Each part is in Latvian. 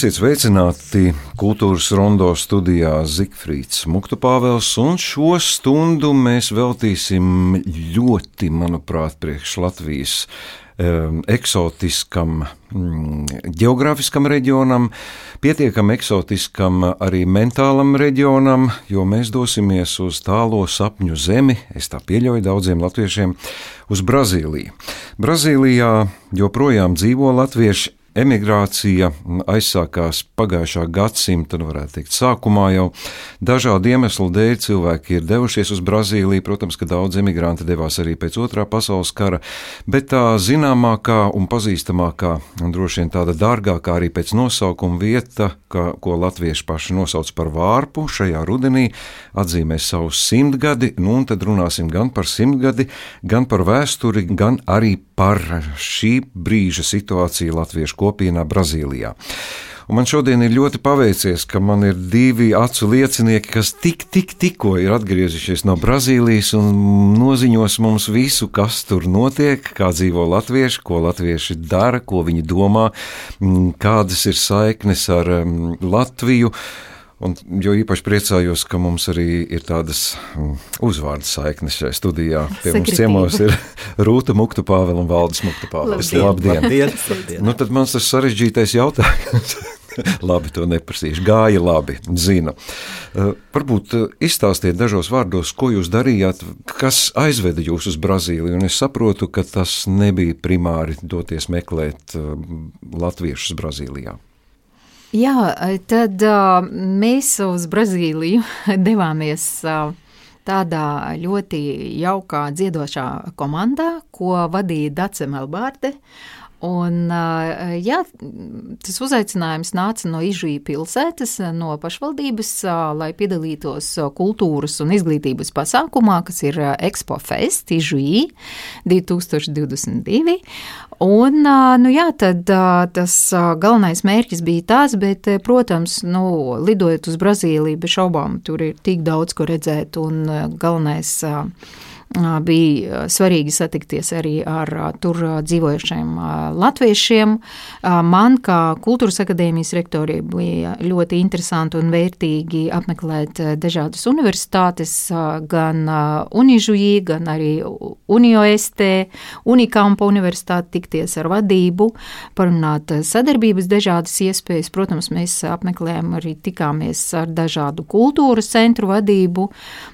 Esiet sveicināti kultūras rondo studijā Zikfrīds Muktu Pāvels, un šo stundu mēs veltīsim ļoti, manuprāt, priekš Latvijas um, eksotiskam mm, geogrāfiskam reģionam, pietiekami eksotiskam arī mentālam reģionam, jo mēs dosimies uz tālo sapņu zemi, es tā pieļauju daudziem latviešiem, uz Brazīliju. Brazīlijā joprojām dzīvo latvieši Emigrācija aizsākās pagājušā gadsimta, nu varētu teikt, sākumā jau dažādu iemeslu dēļ cilvēki ir devušies uz Brazīliju. Protams, ka daudz emigranti devās arī pēc otrā pasaules kara, bet tā zināmākā un pazīstamākā, un droši vien tāda dārgākā arī pēc nosaukuma vieta, ka, ko latvieši paši nosauc par vārpu, šajā rudenī atzīmēs savus simtgadi, nu un tad runāsim gan par simtgadi, gan par vēsturi, gan arī par šī brīža situāciju latviešu kopienā Brazīlijā. Un man šodien ir ļoti paveicies, ka man ir divi acu liecinieki, kas tik, tik, tikko ir atgriezušies no Brazīlijas un noziņos mums visu, kas tur notiek, kā dzīvo latvieši, ko latvieši dara, ko viņi domā, kādas ir saiknes ar Latviju. Un, jo īpaši priecājos, ka mums arī ir tādas mm, uzvārdu saiknes šajā studijā. Pie mums ciemos ir Rūta Mukta Pāvela un Valdes Mukta Pāvela. Labdien! Labdien. Labdien. Nu, tad mans tas sarežģītais jautājums. labi, to neprasīšu. Gāja labi, zinu. Uh, varbūt uh, izstāstiet dažos vārdos, ko jūs darījāt, kas aizveda jūs uz Brazīliju. Un es saprotu, ka tas nebija primāri doties meklēt uh, latviešus Brazīlijā. Jā, tad uh, mēs uz Brazīliju devāmies uh, tādā ļoti jaukā dziedošā komandā, ko vadīja Dace Melbārde. Un, jā, tas uzaicinājums nāca no Ižūja pilsētas, no pašvaldības, lai piedalītos kultūras un izglītības pasākumā, kas ir Expo Fest Ižūja 2022. Un, nu jā, tad tas galvenais mērķis bija tāds, bet, protams, nu, lidojot uz Brazīliju, bez šaubām tur ir tik daudz ko redzēt un galvenais bija svarīgi satikties arī ar tur dzīvojušiem latviešiem. Man, kā kultūras akadēmijas rektorī, bija ļoti interesanti un vērtīgi apmeklēt dažādas universitātes, gan Unižujī, gan arī UniOST, Unikampa universitāti, tikties ar vadību, parunāt sadarbības dažādas iespējas. Protams, mēs apmeklējām arī tikāmies ar dažādu kultūras centru vadību.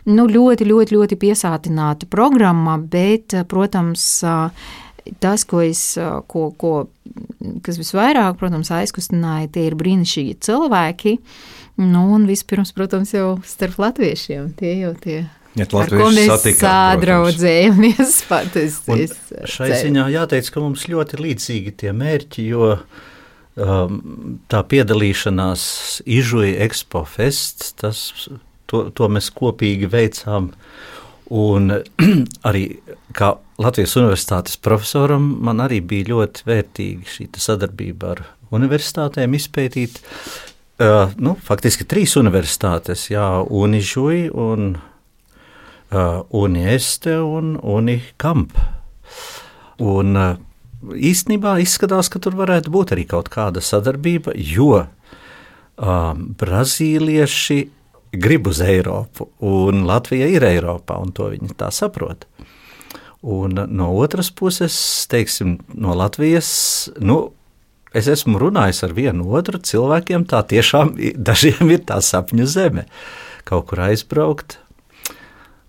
Nu, ļoti, ļoti, ļoti piesātināti koncertu programma, bet, protams, tas, ko es, ko, ko, kas visvairāk, protams, aizkustināja, tie ir brīnišķīgi cilvēki. Nu, un vispirms, protams, jau starp latviešiem tie jau tie. Ja ar ko mēs sadraudzējamies patiesībā. Šai ziņā jāteic, ka mums ļoti līdzīgi tie mērķi, jo um, tā piedalīšanās Ižuja Expo Fest, tas, to, to mēs kopīgi veicām uh, Un arī kā Latvijas Universitātes profesoram man arī bija ļoti vērtīga šī sadarbība ar universitātēm izpētīt. Uh, nu, faktiski trīs universitātes, jā, Unižuja, un, uh, Unieste un Unikamp. Un uh, īstenībā izskatās, ka tur varētu būt arī kaut kāda sadarbība, jo uh, brazīlieši grib uz Eiropu, un Latvija ir Eiropā, un to viņi tā saprot. Un no otras puses, teiksim, no Latvijas, nu, es esmu runājis ar vienu otru cilvēkiem, tā tiešām dažiem ir tā sapņu zeme. Kaut kur aizbraukt.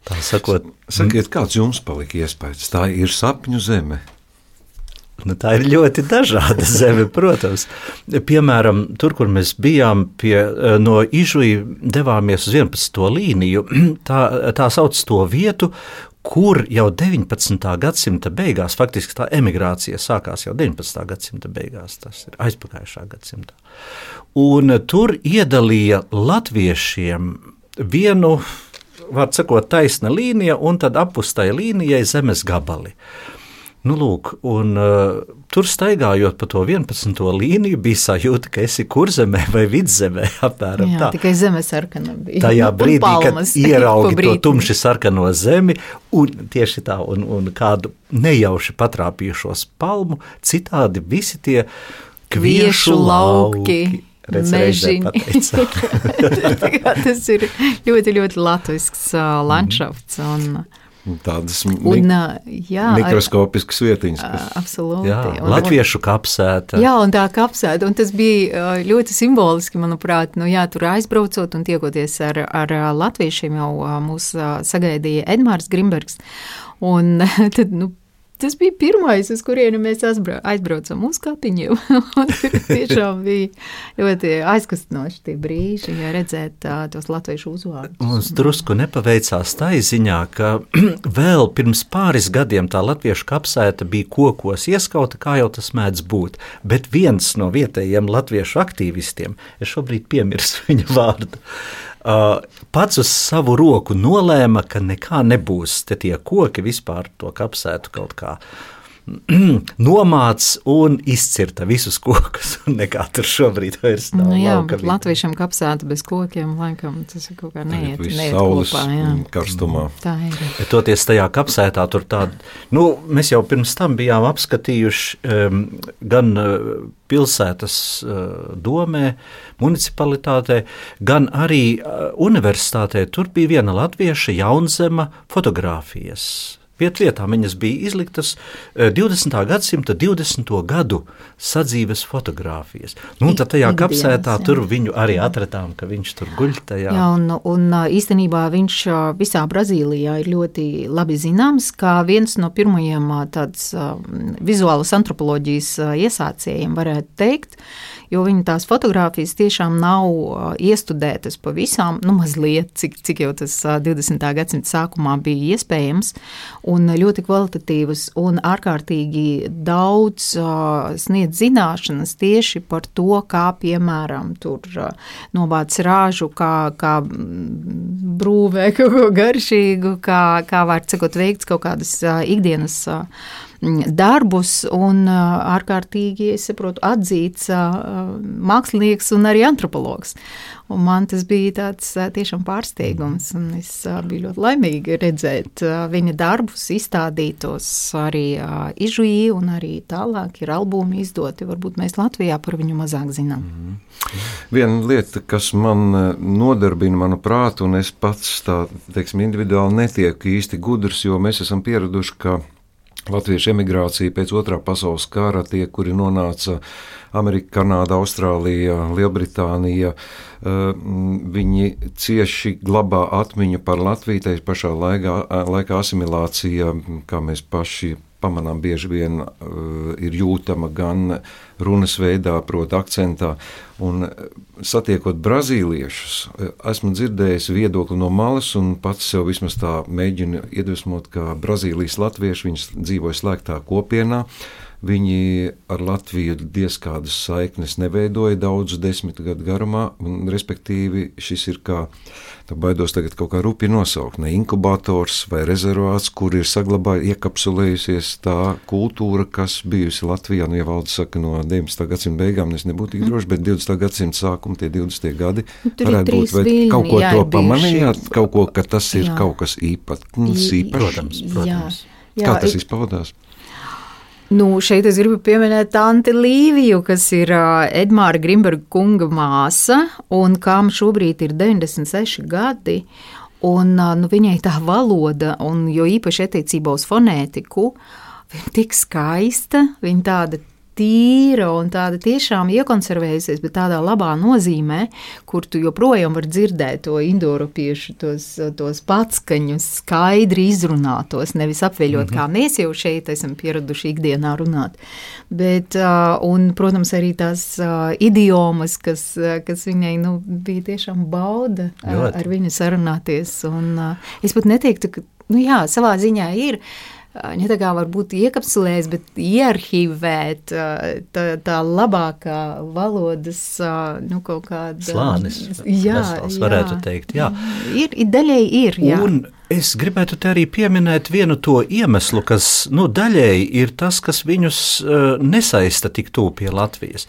Tā sakot, Sakiet, kāds jums palika iespējas? Tā ir sapņu zeme. Nu, tā ir ļoti dažāda zeme, protams. Piemēram, tur, kur mēs bijām pie, eh, no Ižuja, devāmies uz 11. līniju. Tā, tā sauc to vietu, kur jau 19. gadsimta beigās, faktiski tā emigrācija sākās jau 19. gadsimta beigās, tas ir aizpagājušā gadsimta. Un tur iedalīja latviešiem vienu, var sakot, taisna līnija un tad apustai līnijai zemes gabali. Nu, lūk, un, uh, tur staigājot pa to 11. līniju, bija sajūta, ka esi kurzemē vai vidzemē. Apmēram, Jā, tā. tikai zemes sarkana bija. Tajā brīdī, kad ieraugi to tumši sarkano zemi, un tieši tā, un, un kādu nejauši patrāpījušos palmu, citādi visi tie Kviešu lauki, reizē mežiņi. Tas ir ļoti, ļoti latvisks uh, landšafts. Un, Tādas un, jā, mikroskopiskas vietiņas. kas- absolūti. Jā, Un- latviešu kapsēta. Jā, un tā kapsēta, un tas bija ļoti simboliski, manuprāt, nu, jā, tur aizbraucot un tiekoties ar, ar latviešiem, jau mūs sagaidīja Edmārs Grimbergs. Un tad, nu, tas bija pirmais, uz kurieni mēs aizbrau- aizbraucam uz kapiņiem. Un tur tiešām bija ļoti aizkustinoši tie brīži, ja redzēt uh, tos latviešu uzvārdus. Mums drusku nepaveicās tā ziņā, ka vēl pirms pāris gadiem tā latviešu kapsēta bija kokos ieskauta, kā jau tas mēdz būt. Bet viens no vietējiem latviešu aktīvistiem, es šobrīd piemirstu viņa vārdu, pats uz savu roku nolēma, ka nekā nebūs. Te tie koki vispār to kapsētu kaut kā nomāca un izcirta visus kokus. un Nekā tur šobrīd vairs nav. Nu, jā, bet latviešiem kapsēta bez kokiem, laikam, tas ir kaut kā neiet, neiet kopā. Jā. karstumā. Tā ir. Bet toties tajā kapsētā tur tāda, nu, mēs jau pirms tam bijām apskatījuši um, gan uh, pilsētas uh, domē, municipalitātē, gan arī uh, universitātē. Tur bija viena latvieša jaunzema fotografijas. Viet vietā viņas bija izliktas eh, 20. gadsimta 20. gadu sadzīves fotografijas. Nu, tad tajā kapsētā jā. tur viņu arī atradām, ka viņš tur guļ tajā. Jā, un, un īstenībā viņš visā Brazīlijā ir ļoti labi zināms, kā viens no pirmajiem tāds vizuālas antropoloģijas iesācējiem, varētu teikt. Jo viņa tās fotogrāfijas tiešām nav iestudētas pavisam, nu, mazliet, cik, cik jau tas ā, 20. gadsimta sākumā bija iespējams, un ļoti kvalitatīvas un ārkārtīgi daudz sniedz zināšanas tieši par to, kā piemēram tur novāc rāžu, kā, kā mm, brūvē kaut ko garšīgu, kā, kā var cikot veikts kaut kādas ikdienas darbus un ārkārtīgi, es saprotu, atzīts mākslinieks un arī antropologs. Un man tas bija tāds tiešām pārsteigums, un es biju ļoti laimīga redzēt viņa darbus, izstādītos arī Ižujī, un arī tālāk ir albumi izdoti. Varbūt mēs Latvijā par viņu mazāk zinām. Viena lieta, kas man nodarbina manu prātu, un es pats tā teiksim, individuāli netieku īsti gudrs, jo mēs esam pieraduši, ka latviešu emigrācija pēc otrā pasaules kara, tie, kuri nonāca Amerikā, Kanādā, Austrālijā, Lielbritānijā, eh, viņi cieši glabā atmiņu par Latviju, tai pašā laikā, laikā asimilācija, kā mēs paši pamanām, bieži vien uh, ir jūtama gan runas veidā, proti, akcentā. Un, uh, satiekot brazīliešus, uh, esmu dzirdējis viedokli no malas, un pats sev vismaz tā mēģinu iedvesmot, ka Brazīlijas latvieši dzīvoja slēgtā kopienā. Viņi ar Latviju diez kādas saiknes neveidoja daudzu desmit gadu garumā, un respektīvi šis ir kā, baidos tagad kaut kā rupi nosaukt, ne inkubators vai rezervāts, kur ir saglabājusies, iekapsulējusies tā kultūra, kas bijusi Latvijā, nu, ja valde saka no 19. gadsimta beigām, es nebūtu tik droši, bet 20. gadsimta sākuma, tie 20. gadi, Nu, tur varētu būt, vai viļņi, kaut ko jā, to pamanījāt, kaut ko, ka tas ir Jā. kaut kas īpatns, īpašs. Protams, protams. Jā, Kā tas izpaudās? Nu, šeit es gribu pieminēt Tanti Līviju, kas ir Edmāra Grimberga kunga māsa, un kam šobrīd ir 96 gadi. Un, nu, viņai tā valoda, un jo īpaši attiecībā uz fonētiku, viņa tik skaista, viņa tāda tīra un tāda tiešām iekonservējusies, bet tādā labā nozīmē, kur tu joprojām vari dzirdēt to indoeiropiešu, tos, tos patskaņus, skaidri izrunātos, nevis apveļot, mm -hmm. kā mēs jau šeit esam pieraduši ikdienā runāt. Bet, un, protams, arī tās idiomas, kas, kas viņai nu, bija tiešām bauda Ļoti. ar viņu sarunāties. Un, es pat neteiktu, ka nu, jā, savā ziņā ir. Ne tā kā varbūt iekapsulēs, bet ierhīvēt tā, tā labākā valodas, nu, kaut kāda. Slānis. Jā, vesels, varētu jā. teikt, jā. Ir, ir daļai ir, jā. Un es gribētu te arī pieminēt vienu to iemeslu, kas, nu, daļēji ir tas, kas viņus nesaista tik tuvu pie Latvijas.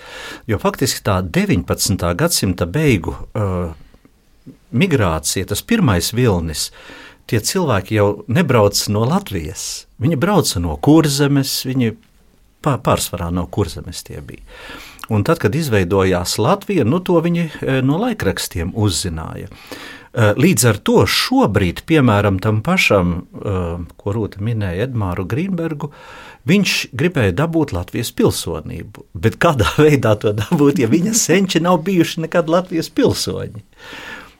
Jo faktiski tā 19. gadsimta beigu uh, migrācija, tas pirmais vilnis, uh, tie cilvēki jau nebrauc no Latvijas. Viņi brauca no kurzemes, viņi pārsvarā no kurzemes tie bija. Un tad, kad izveidojās Latvija, nu, to viņi e, no laikrakstiem uzzināja. E, līdz ar to šobrīd, piemēram, tam pašam, e, ko Rūta minēja, Edmāru Grīnbergu, viņš gribēja dabūt Latvijas pilsonību. Bet kādā veidā to dabūt, ja viņa senči nav bijuši nekad Latvijas pilsoņi?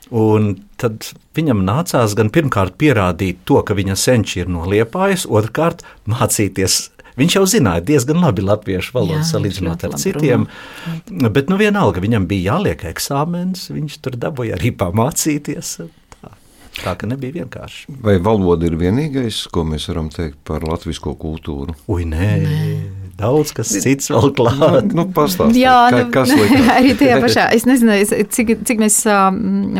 Un tad viņam nācās gan pirmkārt pierādīt to, ka viņa senči ir noliepājis, otrkārt mācīties. Viņš jau zināja diezgan labi latviešu valodu salīdzinot ar citiem, runā. bet nu vienalga viņam bija jāliek eksāmenis, viņš tur dabūja arī pamācīties. Tā, tā ka nebija vienkārši. Vai valoda ir vienīgais, ko mēs varam teikt par latviešu kultūru? Ui, nē. nē daudz kas cits vēl klāt. Nu, nu, pastāstiet, Jā, kā, nu, kas arī tajā pašā. Es nezinu, es, cik, cik mēs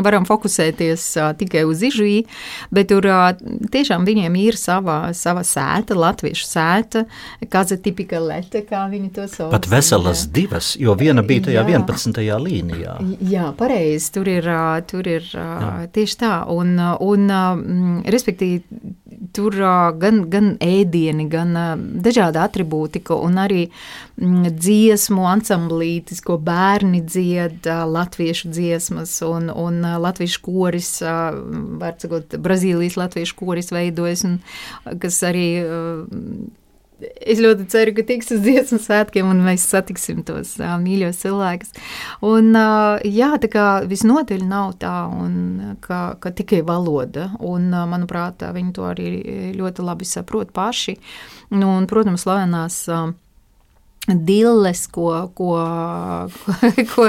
varam fokusēties tikai uz Ižviju, bet tur tiešām viņiem ir sava, sava sēta, latviešu sēta, kāda tipika leta, kā viņi to sauc. Pat veselas jā. divas, jo viena bija tajā jā. 11. līnijā. Jā, pareizi, tur ir, tur ir jā. tieši tā. Un, un respektīvi, tur gan, gan ēdieni, gan dažāda atribūtika un arī dziesmu ansamblītis, ko bērni dzied, latviešu dziesmas un, un latviešu koris, var sakot, Brazīlijas latviešu koris veidojas, un kas arī es ļoti ceru, ka tiks uz dziesmu svētkiem un mēs satiksim tos uh, mīļos cilvēkus. Un, uh, jā, tā kā visnotaļ nav tā, un, ka, ka tikai valoda, un, uh, manuprāt, viņi to arī ļoti labi saprot paši. Nu, un, protams, slavenās. Uh, Dilles, ko, ko, ko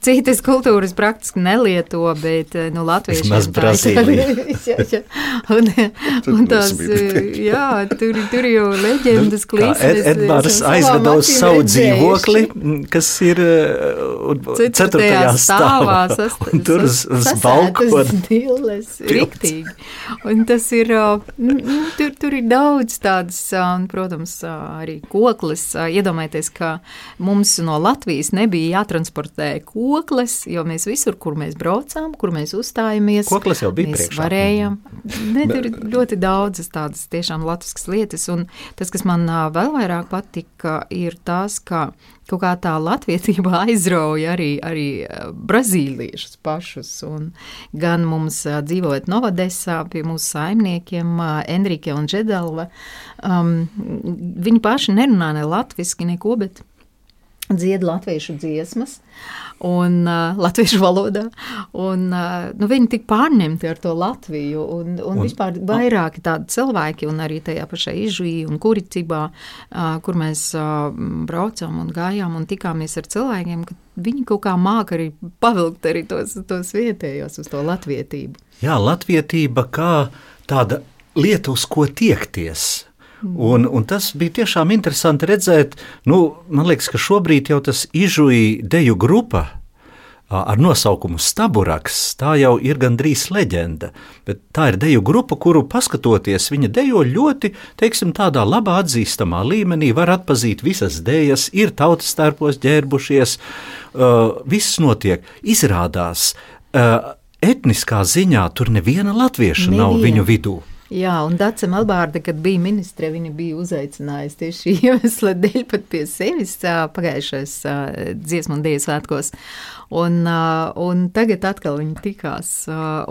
citas kultūras praktiski nelieto, bet nu, Latvijas monēta un, un tās, jā, tur, tur jau leģendas klīsas. Ed, Edvards aizveda uz savu dzīvokli, kas ir ceturtajā stāvā, sast, un tur uz, uz balkona. Dilles, riktīgi. Un tas ir, nu, tur, tur ir daudz tādas, un, protams, arī koklis, iedomājieties, iedomājieties, ka mums no Latvijas nebija jātransportē kokles, jo mēs visur, kur mēs braucām, kur mēs uzstājamies, kokles jau bija priekšā. Varējām. Ne, tur ir ļoti daudzas tādas tiešām latviskas lietas, un tas, kas man vēl vairāk patika, ir tas, ka kaut kā tā latvietība aizrauja arī, arī brazīliešus pašus. Un gan mums dzīvojot Novadesā pie mūsu saimniekiem, Enrike un Džedalva, um, viņi paši nerunā ne latviski neko, bet dzied latviešu dziesmas un uh, latviešu valodā. Un, uh, nu, viņi tik pārņemti ar to Latviju, un, un, un vispār vairāki tādi cilvēki, un arī tajā pašā Ižvī un Kuricībā, uh, kur mēs uh, braucām un gājām un tikāmies ar cilvēkiem, ka viņi kaut kā māca arī pavilkt arī tos, tos vietējos uz to latvietību. Jā, latvietība kā tāda lieta, uz ko tiekties Un, un tas bija tiešām interesanti redzēt. Nu, man liekas, ka šobrīd jau tas izžuja deju grupa ar nosaukumu Staburaks. Tā jau ir gandrīz leģenda. Bet tā ir deju grupa, kuru paskatoties, viņa dejo ļoti, teiksim, tādā labā atzīstamā līmenī. Var atpazīt visas dēļas, ir tautas starpos ģērbušies, uh, viss notiek. Izrādās, uh, etniskā ziņā tur neviena latvieša neviena. nav viņu vidū. Jā, un Dārsa Melbārda, kad bija ministre, viņa bija uzaicinājusi tieši šī iemesla dēļ pat pie sevis pagājušais dziesmu un dievu svētkos. Un, un tagad atkal viņi tikās.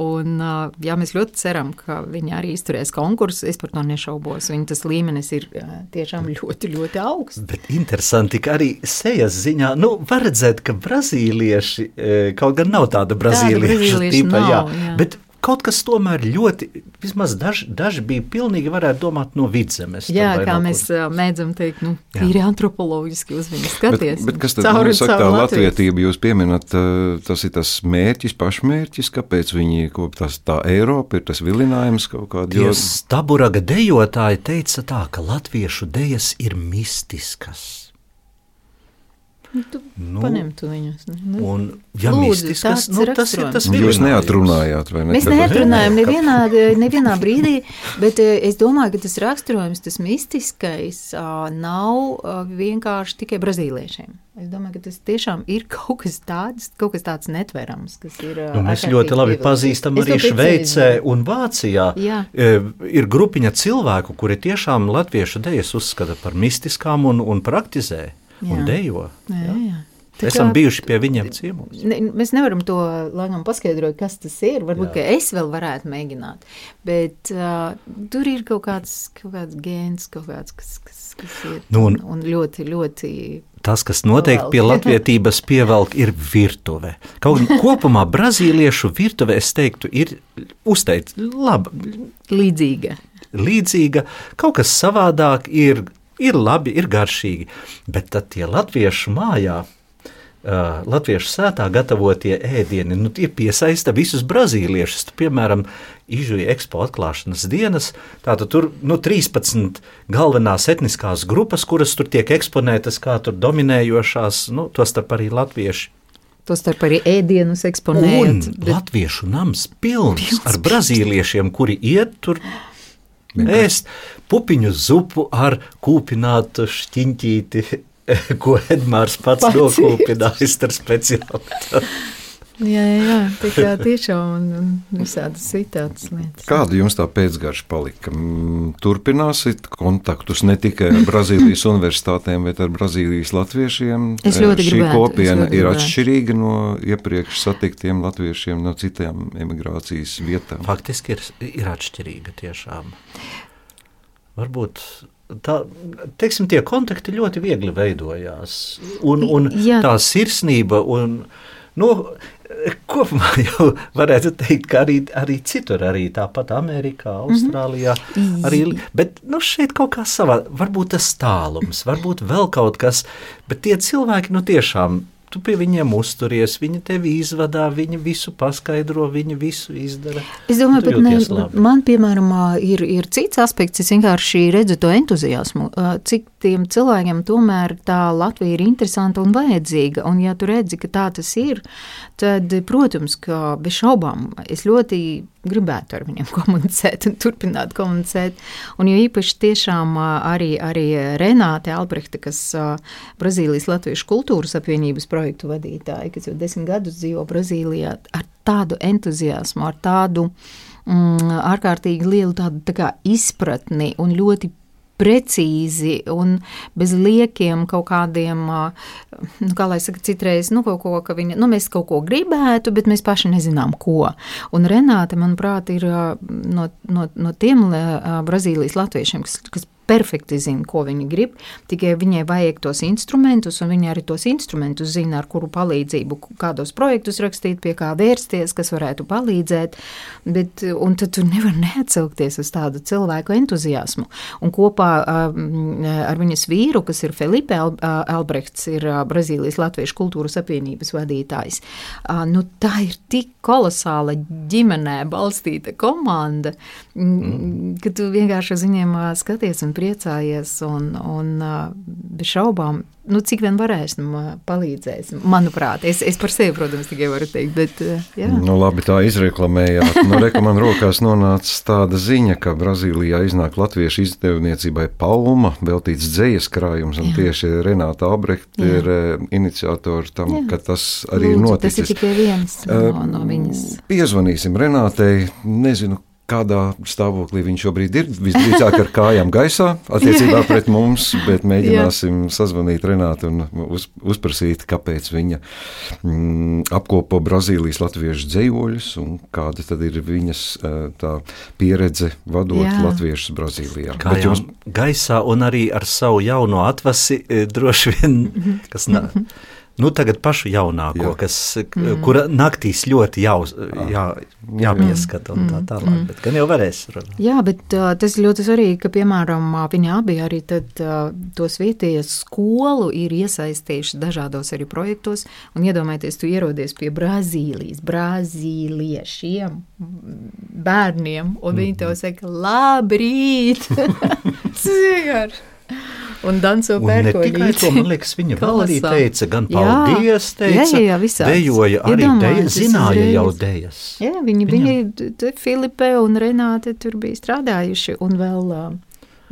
Un, jā, mēs ļoti ceram, ka viņi arī izturēs konkursu. Es par to nešaubos. Viņa tas līmenis ir tiešām ļoti, ļoti augsts. Bet interesanti, ka arī sejas ziņā, nu, var redzēt, ka brazīlieši, kaut gan nav tāda brazīliešu tipa, nav, jā, jā. bet kaut kas tomēr ļoti, vismaz daži, daži bija pilnīgi varētu domāt no vidzemes. Jā, kā no mēs kur... mēdzam teikt, nu, ir antropoloģiski uz viņu skaties. Bet, bet kas tad cauri, saka, tā latvietība jūs pieminat, tas ir tas mērķis, pašmērķis, kāpēc viņi, ko tas tā Eiropa ir tas vilinājums kaut kādā. Jo Staburaga dejotāji teica tā, ka latviešu dejas ir mistiskas. Nu, tu nu, paņemtu viņus. Nu, un, ja Lūdzu, mistiskas, nu, tas ir tas vilinājums. Jūs neatrunājāt, vai ne? Mēs neatrunājam nevienā, nevienā brīdī, bet eh, es domāju, ka tas raksturojums, tas mistiskais, nav vienkārši tikai brazīliešiem. Es domāju, ka tas tiešām ir kaut kas tāds, kaut kas tāds netverams. Ir, nu, mēs ļoti labi pazīstam arī Šveicē un Vācijā. Jā. Ir grupiņa cilvēku, kuri tiešām latviešu dejas uzskata par mistiskām un, un praktizē un dejo. Jā, jā. jā. Tā Esam kā, bijuši pie viņiem ciemos. Ne, mēs nevaram to laikam paskaidrot, kas tas ir. Varbūt es vēl varētu mēģināt. Bet uh, tur ir kaut kāds, kaut kāds gēns, kaut kāds, kas, kas, kas ir nu, un, un ļoti, ļoti. Tas, kas noteikti pie latvietības pievelk, ir virtuve. Kaut kā kopumā brazīliešu virtuve, es teiktu, ir uzteikt laba. Līdzīga. Līdzīga, kaut kas savādāk ir ir labi, ir garšīgi, bet tad tie latviešu mājā. Uh, latviešu sētā gatavotie ēdieni nu, piesaista visus brazīliešus. Tu, piemēram, Ižuja ekspo atklāšanas dienas. Tātad tur nu, 13 galvenās etniskās grupas, kuras tur tiek eksponētas kā tur dominējošās, nu, tostarp arī latvieši. Tostarp arī ēdienus eksponējot. Bet... Latviešu nams pilns, pilns ar brazīliešiem, kuri iet tur ēst pupiņu zupu ar kūpinātu šķiņķīti, ko Edmārs pats, pats nokūpinājis ar speciālitāti. Jā, jā, tā tiešām un, un visādas citādas lietas. Kāda jums tā pēcgarša palika? Turpināsit kontaktus ne tikai ar Brazīlijas universitātēm, bet ar Brazīlijas latviešiem? Es ļoti Šī gribētu. kopiena ir gribētu. atšķirīga no iepriekš satiktiem latviešiem no citām emigrācijas vietām? Faktiski ir, ir atšķirīga tiešām. Varbūt tā, teiksim, tie kontakti ļoti viegli veidojās. Un, un Jā. tā sirsnība un nu, kopumā jau varētu teikt, ka arī, arī citur, arī tāpat Amerikā, mhm. Austrālijā. Mm -hmm. arī, bet nu, šeit kaut kā savā, varbūt tas tālums, varbūt vēl kaut kas, bet tie cilvēki nu tiešām tu pie viņiem uzturies, viņi tevi izvadā, viņi visu paskaidro, viņi visu izdara. Es domāju, ka ne, man, piemēram, ir, ir cits aspekts, es vienkārši redzu to entuziasmu, cik tiem cilvēkiem tomēr tā Latvija ir interesanta un vajadzīga, un ja tu redzi, ka tā tas ir, tad, protams, ka bez šaubām es ļoti gribētu ar viņiem komunicēt un turpināt komunicēt. Un jo īpaši tiešām arī, arī Renāte Albrehta, kas Brazīlijas Latviešu kultūras apvienības projektu vadītāja, kas jau desmit gadus dzīvo Brazīlijā, ar tādu entuziasmu, ar tādu mm, ārkārtīgi lielu tādu tā izpratni un ļoti precīzi un bez liekiem kaut kādiem, nu, kā lai saka, citreiz, nu, kaut ko, ka viņa, nu, mēs kaut ko gribētu, bet mēs paši nezinām, ko. Un Renāte, manuprāt, ir no, no, no tiem Brazīlijas latviešiem, kas, kas perfekti zina, ko viņi grib. Tikai viņai vajag tos instrumentus, un viņa arī tos instrumentus zina, ar kuru palīdzību, kādos projektus rakstīt, pie kā vērsties, kas varētu palīdzēt. Bet, un tad tu nevari neatsaukties uz tādu cilvēku entuziasmu. Un kopā ar viņas vīru, kas ir Felipe Albrechts, ir Brazīlijas Latviešu kultūras apvienības vadītājs. Nu, tā ir tik kolosāla ģimenē balstīta komanda, mm. ka tu vienkārši uz viņiem skaties un priecājies un, un bez šaubām, nu, cik vien varēs, nu, palīdzēs. Manuprāt, es, es par sevi, protams, tikai varu teikt, bet. Jā. Nu, labi, tā izreklamējāt. Nu, Reka man rokās nonāca tāda ziņa, ka Brazīlijā iznāk latviešu izdevniecībai Palma, veltīts dzējas krājums, un jā. tieši Renāta Albrecht jā. ir iniciatori tam, jā. ka tas arī Lūdzu, noticis. Tas ir tikai viens no, no viņas. Piezvanīsim Renātei, nezinu, kādā stāvoklī viņš šobrīd ir. Visdrīzāk ar kājām gaisā attiecībā pret mums, bet mēģināsim sazvanīt Renātu un uz, uzprasīt, kāpēc viņa mm, apkopo Brazīlijas latviešu dzējoļus un kāda tad ir viņas tā pieredze vadot Jā. latviešus Brazīlijā. Kājām jums... gaisā un arī ar savu jauno atvasi droši vien, kas nav. Nu, tagad pašu jaunāko, Jā. kas, mm. kura naktīs ļoti jau, jā, jāpieskata un tā tālāk, mm. bet gan jau varēs runāt. Jā, bet uh, tas ir ļoti svarīgi, ka, piemēram, viņi abi arī tad, uh, tos vietējos skolu ir iesaistījuši dažādos arī projektos, un iedomājieties, tu ierodies pie Brazīlijas, brazīliešiem, bērniem, un mm. viņi tev saka, labrīt! Cigar! Un danco pērkoļīti. Man liekas, viņa vēl arī teica, gan paldies, teica, jā, jā, jā, dejoja arī deja, zināja jau dejas. Jā, viņi, viņi Filipe un Renāte tur bija strādājuši un vēl.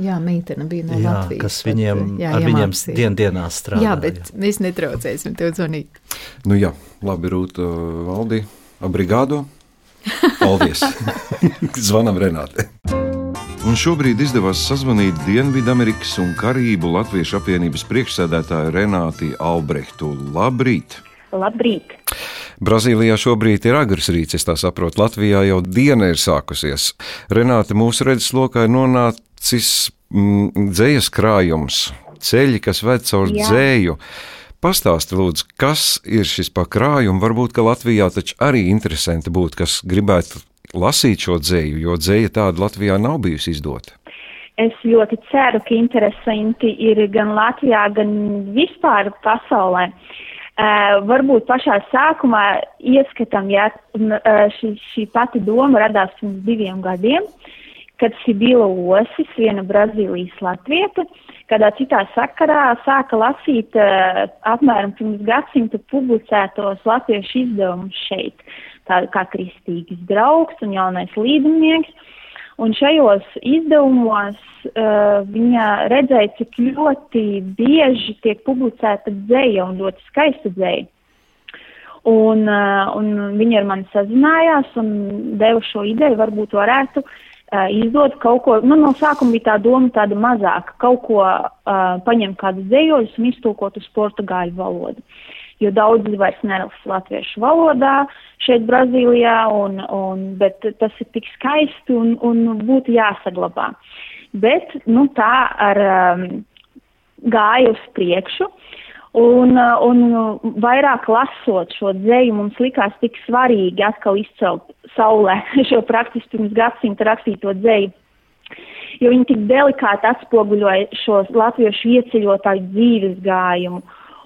Jā, meitene bija no jā, Latvijas. Kas viņiem, bet, jā, ar viņiem dien dienā strādā. Jā, bet jā. mēs netraucēsim tev zvanīt. Nu jā, labi, Rūta, Valdi, abrigādo. Paldies! Zvanam Renāte! Un šobrīd izdevās sazvanīt Dienvidamerikas un Karību Latviešu apvienības priekšsēdētāju Renāti Albrehtu. Labrīt! Labrīt! Brazīlijā šobrīd ir agrs rīts, es tā saprotu. Latvijā jau diena ir sākusies. Renāte, mūsu redzeslokā ir nonācis mm, dzējas krājums, ceļi, kas ved caur Jā. dzēju. Pastāsti, lūdzu, kas ir šis pakrājums? Varbūt, ka Latvijā taču arī interesanti būtu, kas gribētu lasīt šo dzēju, jo dzēja tāda Latvijā nav bijusi izdota? Es ļoti ceru, ka interesanti ir gan Latvijā, gan vispār pasaulē. Uh, varbūt pašā sākumā ieskatam, ja šī, šī pati doma radās pirms diviem gadiem, kad Sibila Osis, viena Brazīlijas latvieta, kādā citā sakarā sāka lasīt uh, apmēram pirms gadsimta publicētos latviešu izdevumus šeit. Uh, tāda kā kristīgs draugs un jaunais līdumnieks. Un šajos izdevumos uh, viņa redzēja, cik ļoti bieži tiek publicēta dzēja un ļoti skaista dzēja. Un, uh, un viņi ar mani sazinājās un deva šo ideju, varbūt varētu uh, izdot kaut ko, nu, no sākuma bija tā doma tāda mazāka, kaut ko uh, paņemt kādu dzējoļus un iztulkot uz portugāļu valodu. Uh, jo daudzi vairs nelas latviešu valodā šeit Brazīlijā, un, un, bet tas ir tik skaisti un, un būtu jāsaglabā. Bet, nu, tā ar um, gāju uz priekšu. Un, un vairāk lasot šo dzēju, mums likās tik svarīgi atkal izcelt saulē šo praktiski pirms gadsimta rakstīto dzēju, jo viņi tik delikāti atspoguļoja šos latviešu ieceļotāju dzīves gājumu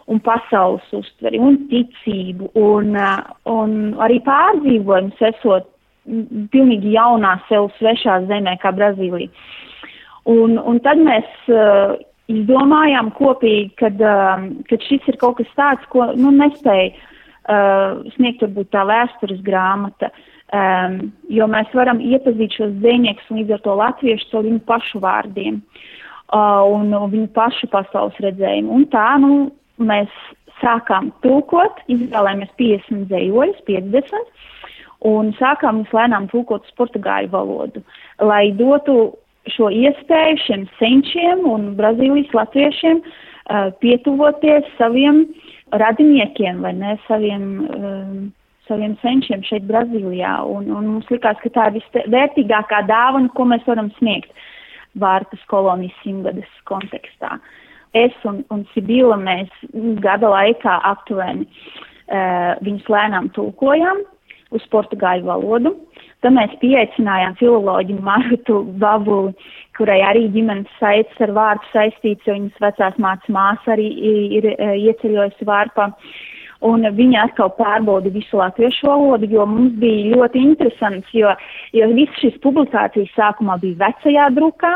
un pasaules uztveri un ticību un, uh, un arī pārdzīvojums esot pilnīgi jaunā sev svešā zemē kā Brazīlija. Un, un tad mēs uh, izdomājām kopīgi, kad, uh, kad šis ir kaut kas tāds, ko nu, nespēja uh, sniegt varbūt tā vēstures grāmata, um, jo mēs varam iepazīt šos dzēniekus un līdz ar to latviešu caur viņu pašu vārdiem uh, un, un viņu pašu pasaules redzējumu. Un tā, nu, mēs sākām tulkot, izvēlējāmies 50 dzējoļus, 50, un sākām lēnām tulkot uz portugāļu valodu, lai dotu šo iespēju šiem senčiem un Brazīlijas latviešiem uh, pietuvoties saviem radiniekiem vai ne saviem, uh, saviem senčiem šeit Brazīlijā. Un, un mums likās, ka tā ir visvērtīgākā dāvana, ko mēs varam sniegt Vārtas kolonijas simtgades kontekstā. Uh, es un, un Sibila mēs gada laikā aptuveni uh, viņus lēnām tulkojām uz portugāļu valodu. Tad mēs pieaicinājām filoloģi Martu Babuli, kurai arī ģimenes saites ar vārdu saistīts, jo viņas vecās mācas māsa arī ir, ir uh, ieceļojusi vārpā. Uh, un viņa atkal pārbauda visu latviešu valodu, jo mums bija ļoti interesants, jo, jo visas šīs publikācijas sākumā bija vecajā drukā,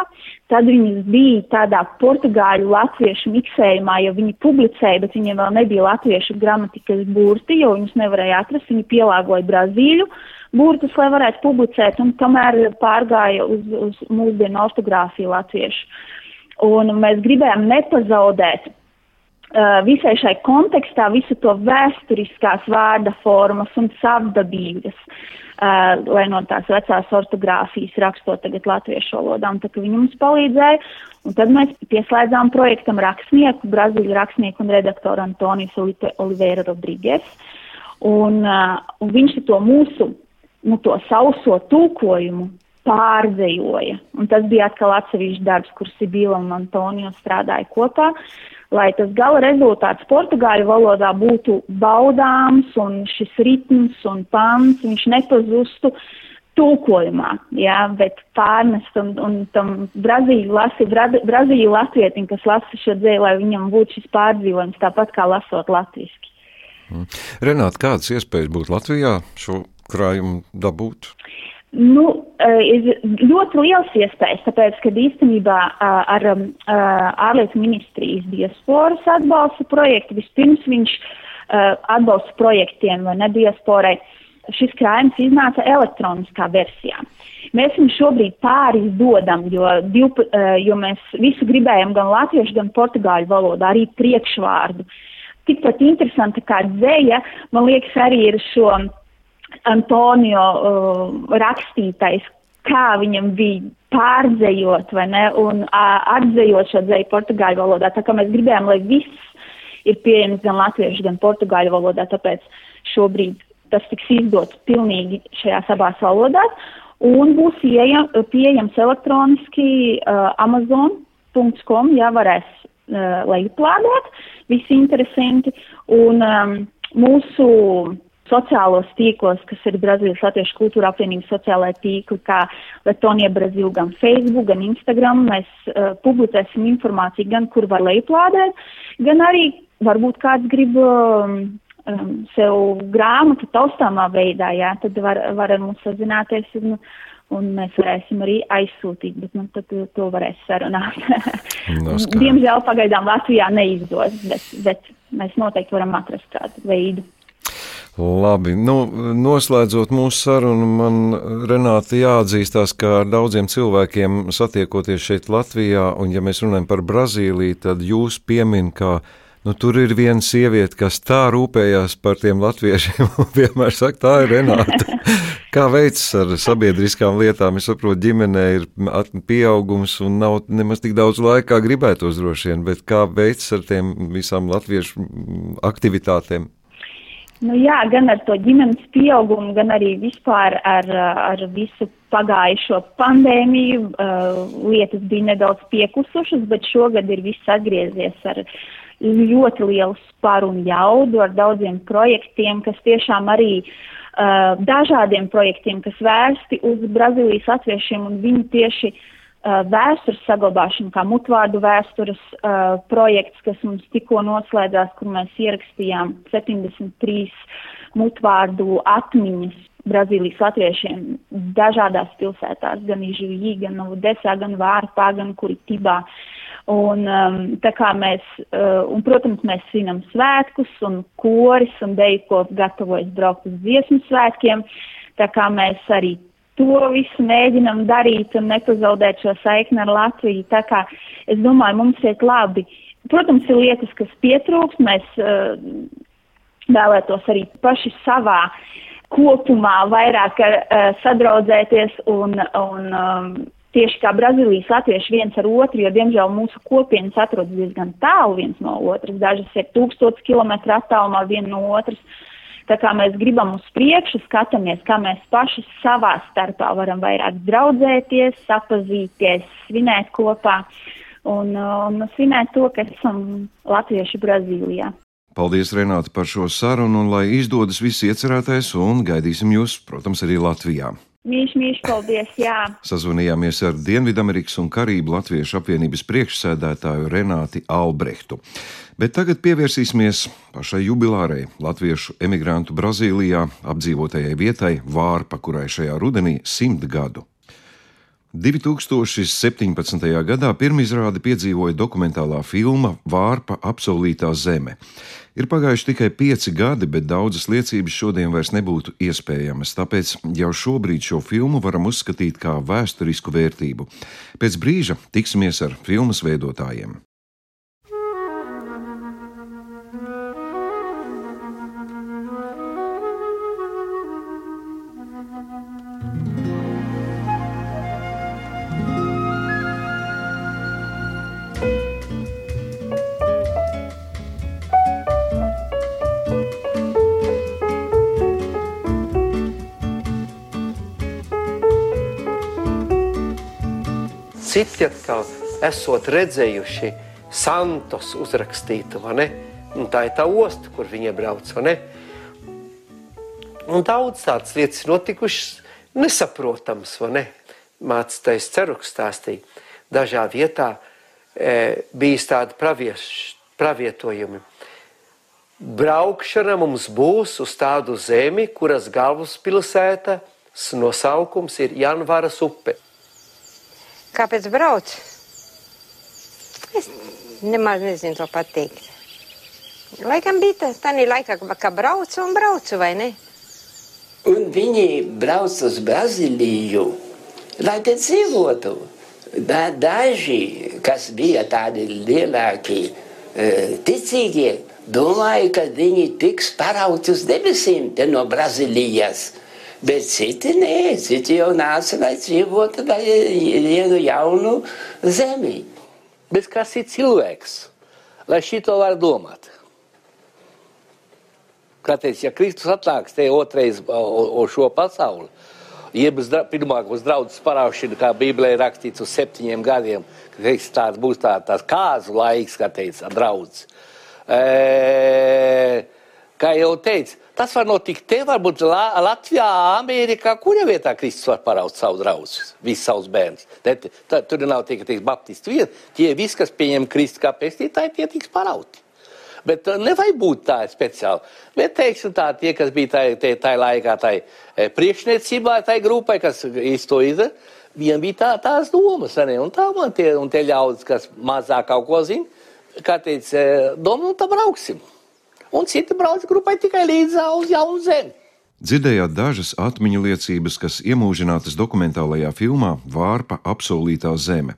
tad viņas bija tādā portugāļu latviešu miksējumā, jo viņi publicēja, bet viņiem vēl nebija latviešu gramatikas burti, jo viņus nevarēja atrast, viņi pielāgoja brazīļu burtus, lai varētu publicēt, un tomēr pārgāja uz, uz mūsdienu ortogrāfiju latviešu. Un mēs gribējām nepazaudēt visai šai kontekstā visu to vēsturiskās vārda formas un savdabības, uh, lai no tās vecās ortogrāfijas rakstot tagad latviešu valodā, un tā ka viņi mums palīdzēja, un tad mēs pieslēdzām projektam rakstnieku, brazīļu rakstnieku un redaktoru Antoniju Filipe Oliveira Rodriguez, un, uh, un viņš to mūsu, nu, to sauso tulkojumu pārdzejoja, un tas bija atkal atsevišķs darbs, kur Sibila un Antonio strādāja kopā, lai tas gala rezultāts portugāļu valodā būtu baudāms un šis ritms un pants, viņš nepazustu tulkojumā, jā, bet pārnest un, un tam Brazīļu lasi, Bra, Brazīļu latvietim, kas lasa šo dzēju, lai viņam būtu šis pārdzīvojums tāpat kā lasot latviski. Mm. Renāt, kādas iespējas būtu Latvijā šo krājumu dabūt? Nu, eh, ir ļoti liels iespējas, tāpēc, ka īstenībā ar ārlietu ministrijas diasporas atbalsta projektu vispirms viņš atbalsta projektiem vai ne diasporai. Šis krājums iznāca elektroniskā versijā. Mēs viņu šobrīd pārizdodam, jo, div, jo mēs visu gribējam gan latviešu, gan portugāļu valodā, arī priekšvārdu. Tikpat interesanta kā dzēja, man liekas, arī ir šo Antonio uh, rakstītais, kā viņam bija pārdzējot vai ne, un uh, atzējot šo dzēju portugāļu valodā. Tā kā mēs gribējām, lai viss ir pieejams gan latviešu, gan portugāļu valodā, tāpēc šobrīd tas tiks izdots pilnīgi šajās abās valodās. Un būs pieejam, pieejams elektroniski uh, amazon.com, ja varēs uh, lejuplādēt visi interesanti, un um, mūsu sociālos tīklos, kas ir Brazīlijas Latviešu kultūra apvienības sociālai tīkli, kā Letonija Brazīl, gan Facebook, gan Instagram. Mēs uh, publicēsim informāciju gan, kur var lejuplādēt, gan arī varbūt kāds grib um, um, sev grāmatu taustāmā veidā, jā, tad var, var ar mums sazināties un, un mēs varēsim arī aizsūtīt, bet nu, tad to varēs sarunāt. No Diemžēl pagaidām Latvijā neizdodas, bet, bet mēs noteikti varam atrast kādu veidu. Labi, nu, noslēdzot mūsu sarunu, man Renāti jāatzīstās, ka ar daudziem cilvēkiem satiekoties šeit Latvijā, un ja mēs runājam par Brazīliju, tad jūs piemin, ka nu, tur ir viena sieviete, kas tā rūpējās par tiem latviešiem, un vienmēr saka, tā ir Renāta. Kā veicas ar sabiedriskām lietām? Es saprotu, ģimenē ir pieaugums un nav nemaz tik daudz laika, kā gribētos droši vien, bet kā veicas ar tiem visām latviešu aktivitātēm? Nu, jā, gan ar to ģimenes pieaugumu, gan arī vispār ar, ar visu pagājušo pandēmiju. Uh, lietas bija nedaudz piekusušas, bet šogad ir viss atgriezies ar ļoti lielu sparu un jaudu, ar daudziem projektiem, kas tiešām arī uh, dažādiem projektiem, kas vērsti uz Brazīlijas latviešiem un viņu tieši uh, vēstures saglabāšana, kā mutvārdu vēstures uh, projekts, kas mums tikko noslēdzās, kur mēs ierakstījām 73 mutvārdu atmiņas Brazīlijas latviešiem dažādās pilsētās, gan Ižuvī, gan Novudesā, gan Vārpā, gan Kuritibā. Un, um, tā kā mēs, uh, un, protams, mēs svinam svētkus un koris un deju, ko gatavojas braukt uz dziesmu svētkiem, tā kā mēs arī to visu mēģinam darīt un nepazaudēt šo saikni ar Latviju. Tā kā es domāju, mums iet labi. Protams, ir lietas, kas pietrūks, mēs uh, vēlētos arī paši savā kopumā vairāk uh, sadraudzēties un, un um, tieši kā Brazīlijas latvieši viens ar otru, jo, diemžēl, mūsu kopienas atrodas diezgan tālu viens no otras. Dažas ir tūkstotis kilometru attālumā viena no otras. Uh, Tā kā mēs gribam uz priekšu, skatāmies, kā mēs paši savā starpā varam vairāk draudzēties, sapazīties, svinēt kopā un, un svinēt to, ka esam latvieši Brazīlijā. Paldies, Renāta, par šo sarunu, un lai izdodas viss iecerētais, un gaidīsim jūs, protams, arī Latvijā. Mīļš, mīļš, paldies, jā. Sazvanījāmies ar Dienvidamerikas un Karību Latviešu apvienības priekšsēdētāju Renāti Albrehtu. Bet tagad pievērsīsimies pašai jubilārai Latviešu emigrantu Brazīlijā apdzīvotajai vietai Vārpa, kurai šajā rudenī simt gadu. 2017. gadā pirmizrādi piedzīvoja dokumentālā filma Vārpa apsolītā zeme. Ir pagājuši tikai pieci gadi, bet daudzas liecības šodien vairs nebūtu iespējamas, tāpēc jau šobrīd šo filmu varam uzskatīt kā vēsturisku vērtību. Pēc brīža tiksimies ar filmas veidotājiem. Citi atkal esot redzējuši Santos uzrakstīta, vai ne? Un tā ir tā osta, kur viņi iebrauc, vai ne? Un daudz tādas lietas ir notikušas nesaprotams, vai ne? Mācītais ceruks stāstīja. Dažā vietā e, bijis tādi pravieš, pravietojumi. Braukšana mums būs uz tādu zemi, kuras galvaspilsēta nosaukums ir Janvāras upe. Kāpēc brauc? Es nemaz nezinu to pateikt. Laikam bija tas tādā laikā, ka braucu un braucu, vai ne? Un viņi brauc uz Brazīliju, lai te dzīvotu. Da, daži, kas bija tādi lielāki, uh, ticīgie, domāja, ka viņi tiks parauti uz debesīm no Brazīlijas. Bet citi nē, citi jau nāca, lai dzīvotu vienu jaunu zemi. Bet kas ir cilvēks? Lai šito var domāt. Kā teica, ja Kristus atnāks te otrais uz šo pasauli, jeb uz draudzes paraušanu, kā Bībelē rakstīts uz septiņiem gadiem, teiks, tāds būs tā, tās kāzu laiks, kā teica draudzes. E, kā jau teicu, tas var notikt te, varbūt Latvijā, Amerikā, kurā vietā Kristus var paraut savu draugu, visus savus bērnus. Tur nav tikai teiks, baptisti vien, tie visi, kas pieņem Kristu kā pestītāji, tie tiks parauti. Bet uh, nevajag būt tā speciāli. Bet, teiksim, tā, tie, kas bija tajā tā laikā, tai e, priekšniecībā, tai grupai, kas to izdara, viņiem bija tā, tās domas. Ne? Un tā man tie, un tie ļaudis, kas mazāk kaut ko zina, kā teica, e, domā, nu tā brauksim. Un citi brauc grupai tikai līdz uz jaunu zemi. Dzirdējāt dažas atmiņu liecības, kas iemūžinātas dokumentālajā filmā Vārpa apsolītā zeme.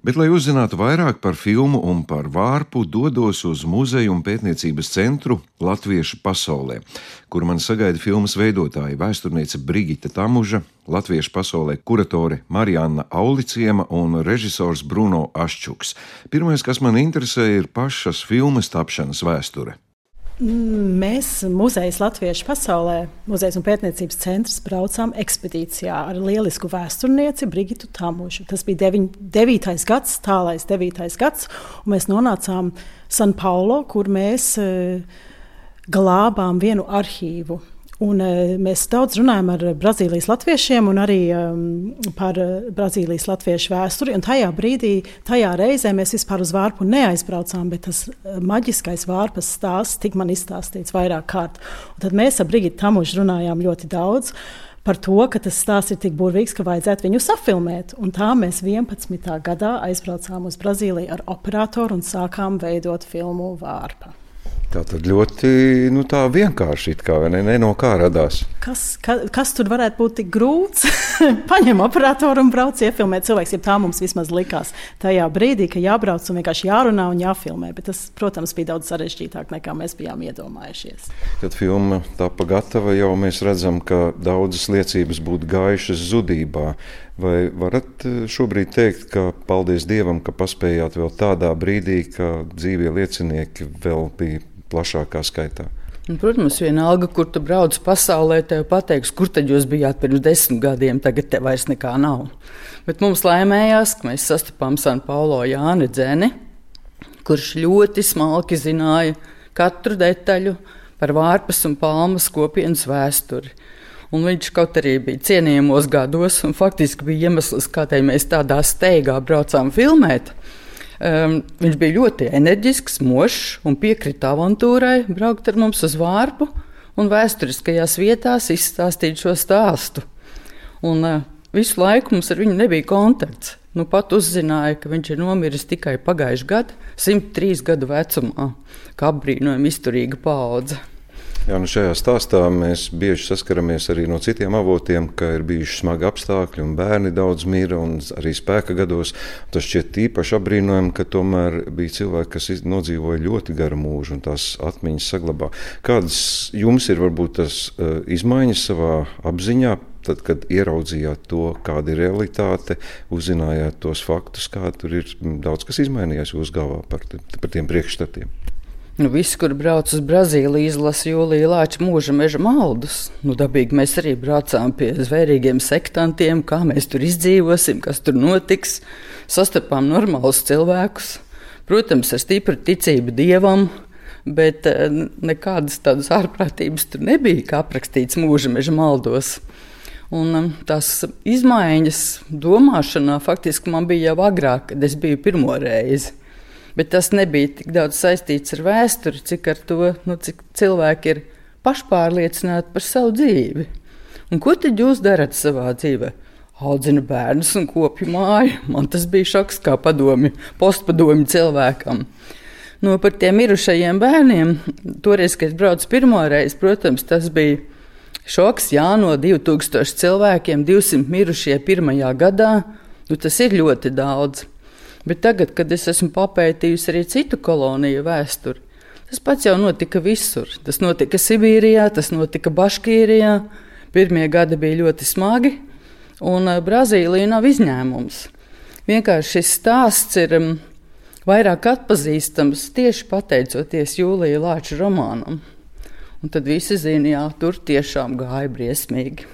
Bet, lai uzzinātu vairāk par filmu un par vārpu, dodos uz muzeju un pētniecības centru Latviešu pasaulē, kur man sagaida filmas veidotāja vēsturniece Brigita Tamuža, Latviešu pasaulē kuratore Marijana Auliciema un režisors Bruno Aščuks. Pirmais, kas man interesē, ir pašas filmas tapšanas vēsture. Mēs, Muzejs Latviešu pasaulē, Muzejs un pētniecības centrs, braucām ekspedīcijā ar lielisku vēsturnieci Brigitu Tamušu. Tas bija 9. gads, tālais 9. gads, un mēs nonācām San Paulo, kur mēs uh, glābām vienu arhīvu. Un, uh, mēs daudz runājam ar Brazīlijas latviešiem un arī um, par uh, Brazīlijas latviešu vēsturi. Tajā brīdī, tajā reizē mēs vispār uz vārpu neaizbraucām, bet tas uh, maģiskais vārpas stāsts tika man izstāstīts vairāk kārt. Un tad mēs ar Brigitu Tamušu runājām ļoti daudz. Par to, ka tas stāsts ir tik burvīgs, ka vajadzētu viņu safilmēt. Un tā mēs 11. gadā aizbraucām uz Brazīliju ar operatoru un sākām veidot filmu Vārpa. Tā tad ļoti nu, tā vienkārši kā, ne, ne no kā radās. Kas, ka, kas tur varētu būt tik grūts? Paņem operatoru un brauc iefilmēt cilvēks. Ja tā mums vismaz likās tajā brīdī, ka jābrauc un vienkārši jārunā un jāfilmē. Bet tas, protams, bija daudz sarežģītāk nekā mēs bijām iedomājušies. Kad filma tapa gatava, jau mēs redzam, ka daudzas liecības būtu gājušas zudībā. Vai varat eh, šobrīd teikt, ka paldies Dievam, ka paspējāt vēl tādā brīdī, ka dzīvie liecinieki vēl bija plašākā skaitā? Un, protams, vienalga, kur tu brauc pasaulē, tev pateiks, kur tad jūs bijāt pirms desmit gadiem, tagad te vairs nekā nav. Bet mums laimējās, ka mēs sastapām San Paulo Jāni Dzeni, kurš ļoti smalki zināja katru detaļu par vārpas un palmas kopienas vēsturi. Un viņš kaut arī bija cienījamos gados, un faktiski bija iemesls, kādēļ mēs tādā steigā braucām filmēt. Um, viņš bija ļoti enerģisks, mošs un piekrita avantūrai braukt ar mums uz vārpu un vēsturiskajās vietās izstāstīt šo stāstu. Un, uh, visu laiku mums ar viņu nebija kontakts. Nu, pat uzzināja, ka viņš ir nomiris tikai pagājušā gada, 103 gadu vecumā, kā apbrīnojama izturīga paudze. Jā, nu šajā stāstā mēs bieži saskaramies arī no citiem avotiem, ka ir bijuši smagi apstākļi un bērni daudz mīra un arī spēka gados. Tas šķiet īpaši apbrīnojami, ka tomēr bija cilvēki, kas nodzīvoja ļoti garu mūžu un tās atmiņas saglabā. Kādas jums ir varbūt tas uh, izmaiņas savā apziņā? Tad, kad ieraudzījāt to, kāda ir realitāte, uzzinājāt tos faktus, kā tur ir daudz kas izmainījies jūsu galvā par, par tiem priekšstatiem. Nu, visi, kur brauc uz Brazīliju, izlasa Jūlija Lāča mūža meža maldus. Nu, dabīgi mēs arī braucām pie zvērīgiem sektantiem, kā mēs tur izdzīvosim, kas tur notiks. Sastapām normālus cilvēkus. Protams, ar stipru ticību dievam, bet eh, nekādas tādas ārprātības tur nebija, kā aprakstīts mūža meža maldos. Un um, tās izmaiņas domāšanā faktiski man bija jau agrāk, kad es biju pirmo reizi. Bet tas nebija tik daudz saistīts ar vēsturi, cik ar to, nu, cik cilvēki ir pašpārliecināti par savu dzīvi. Un ko tad jūs darat savā dzīvē? Audzina bērnus un kopju māju. Man tas bija šoks kā padomi, postpadomi cilvēkam. No par tiem mirušajiem bērniem, toreiz, kad es braucu pirmo reizi, protams, tas bija šoks. Jā, no 2000 cilvēkiem 200 mirušie pirmajā gadā, nu, tas ir ļoti daudz. Bet tagad, kad es esmu papētījusi arī citu koloniju vēsturi, tas pats jau notika visur. Tas notika Sibīrijā, tas notika Baškīrijā. Pirmie gadi bija ļoti smagi, un eh, Brazīlija nav izņēmums. Vienkārši šis stāsts ir mm, vairāk atpazīstams tieši pateicoties Jūlijai Lāča romānam. Un tad visi zina, jā, tur tiešām gāja briesmīgi.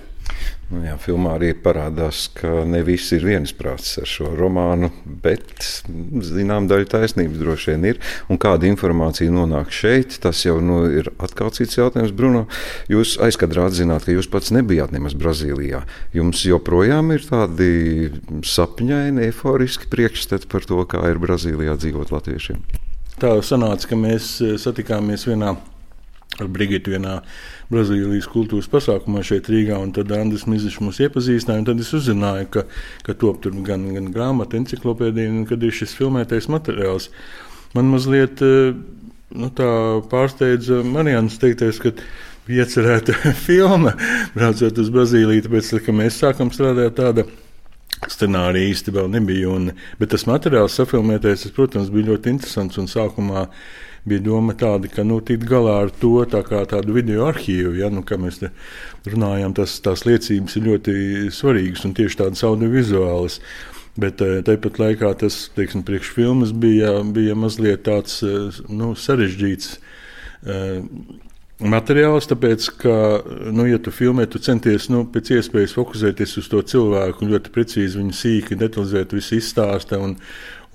Nu, jā, filmā arī parādās, ka ne visi ir viensprāts ar šo romānu, bet zinām, daļa taisnības droši vien ir. Un kāda informācija nonāk šeit, tas jau nu, ir atkal cits jautājums. Bruno, jūs aizkadrā atzināt, ka jūs pats nebijāt nemaz Brazīlijā. Jums joprojām ir tādi sapņaini, eiforiski priekšstati par to, kā ir Brazīlijā dzīvot latviešiem. Tā sanāca, ka mēs satikāmies vienā ar Brigitu vienā Brazīlijas kultūras pasākumā šeit Rīgā. Tad Andris Miziņš mūs iepazīstināja. Tad es uzzināju, ka, ka top tur gan, gan grāmata, encyklopēdija, un kad ir šis filmētais materiāls. Man mazliet eh, nu, pārsteidza Marijāns teiktais, ka iecerēta filma braucot uz Brazīliju, tāpēc, ka mēs sākam strādāt tādā scenārija īsti vēl nebija. Un, bet tas materiāls, safilmētais, protams, bija ļoti interesants. Un sākumā bija doma tāda, ka nu, tikt galā ar to tā kā tādu video arhīvu, ja, nu, kā mēs runājam, tas, tās liecības ir ļoti svarīgas un tieši tādas audiovizuālas. Bet eh, tāpat laikā tas teiksim, priekšfilmas bija, bija mazliet tāds eh, nu, sarežģīts. Uh, materiāls, tāpēc, ka, nu, ja tu filmē, tu centies nu, pēc iespējas fokusēties uz to cilvēku un ļoti precīzi viņu sīki detalizēt, visu izstāstīt.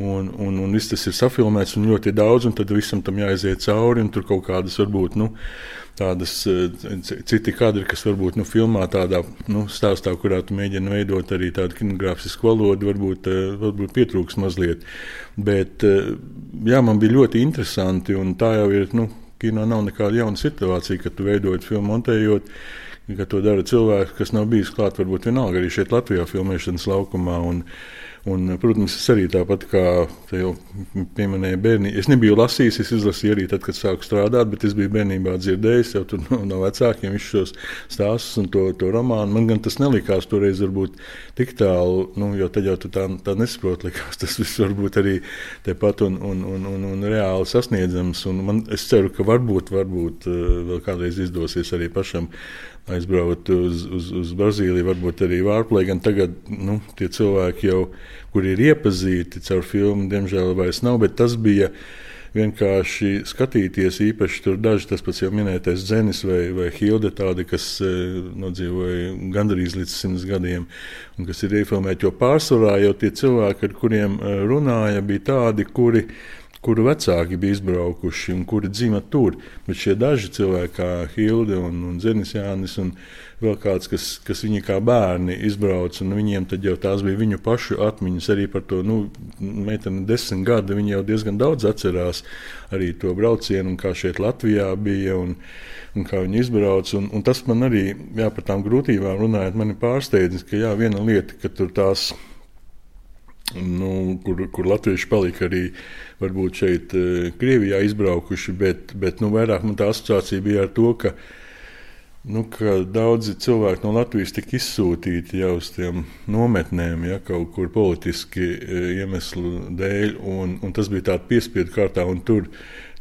Un, un, un, viss tas ir safilmēts un ļoti daudz, un tad visam tam jāiziet cauri. Tur kaut kādas varbūt nu, tādas eh, citi kadri, kas varbūt nu, filmā tādā nu, stāstā, kurā tu mēģini veidot arī tādu kinogrāfisku valodu, varbūt, eh, varbūt pietrūks mazliet. Bet eh, jā, man bija ļoti interesanti, un tā jau ir. Nu, Kino nav nekāda jauna situācija, kad tu veidojot filmu, montējot, ka to dara cilvēki, kas nav bijis klāt, varbūt vienalga arī šeit Latvijā filmēšanas laukumā. Un, Un, protams, es arī tāpat kā te jau pieminēju, bērni. Es nebiju lasījis, es izlasīju arī tad, kad sāku strādāt, bet es biju bērnībā dzirdējis jau no, no vecākiem visus šos stāstus un to, to romānu. Man gan tas nelikās toreiz varbūt tik tālu, nu, jo tad jau tu tā, tā nesaproti, likās tas viss varbūt arī tepat un, un, un, un, un reāli sasniedzams. Un man, es ceru, ka varbūt, varbūt eh, vēl kādreiz izdosies arī pašam aizbraukt uz, uz, uz Brazīliju, varbūt arī Vārplē. Gan tagad nu, tie cilvēki jau, kuri ir iepazīti caur filmu, diemžēl vairs nav, bet tas bija vienkārši skatīties, īpaši tur daži, tas pats jau minētais Zenis vai, vai Hilde, tādi, kas e, nodzīvoja gandrīz līdz simts gadiem un kas ir iefilmēti, jo pārsvarā jau tie cilvēki, ar kuriem e, runāja, bija tādi, kuri kuru vecāki bija izbraukuši un kuri dzīvo tur. Bet šie daži cilvēki, kā Hilde un, un Zenis Jānis, un vēl kāds, kas, kas viņi kā bērni izbrauca, un viņiem jau tās bija viņu pašu atmiņas arī par to. Nu, meitene desmit gadi, viņi jau diezgan daudz atcerās arī to braucienu, un kā šeit Latvijā bija. Un, un kā viņi izbrauca. Un, un tas man arī, jā, par tām grūtībām runājot, mani pārsteidz, ka jā, viena lieta, ka tur tās nu, kur, kur latvieši palika arī varbūt šeit, eh, Krievijā izbraukuši, bet, bet nu, vairāk man tā asociācija bija ar to, ka, nu, ka daudzi cilvēki no Latvijas tika izsūtīti jau uz tiem nometnēm, ja kaut kur politiski eh, iemeslu dēļ, un, un tas bija tāds piespiedu kārtā. Tur,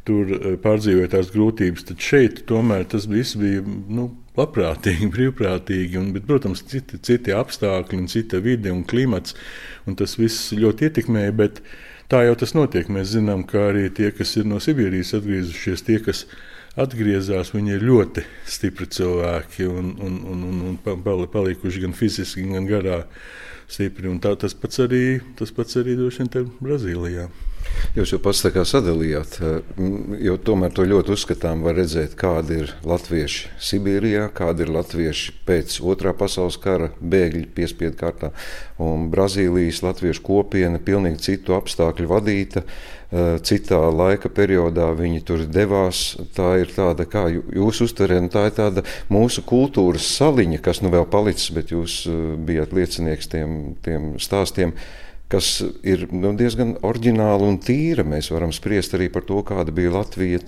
tur eh, pārdzīvoja tās grūtības, tad šeit tomēr tas viss bija nu, labprātīgi, brīvprātīgi, un, bet, protams, citi, citi apstākļi, un cita vide un klimats, un tas viss ļoti ietekmēja. Bet tā jau tas notiek. Mēs zinām, ka arī tie, kas ir no Sibīrijas atgriezušies, tie, kas atgriezās, viņi ir ļoti stipri cilvēki un, un, un, un, un palikuši gan fiziski, gan garā stipri. Un tā, tas pats arī, tas pats arī droši vien Brazīlijā. Jūs jau pats tā kā sadalījāt, jo tomēr to ļoti uzskatām, var redzēt, kādi ir latvieši Sibīrijā, kādi ir latvieši pēc otrā pasaules kara bēgļi piespiedu kārtā, un Brazīlijas latviešu kopiena pilnīgi citu apstākļu vadīta. Citā laika periodā viņi tur devās. Tā ir tāda, kā jūs uztverat, tā ir tāda mūsu kultūras saliņa, kas nu vēl palicis, bet jūs bijat liecinieks tiem, tiem stāstiem kas ir nu, diezgan oriģināla un tīra. Mēs varam spriest arī par to, kāda bija Latvija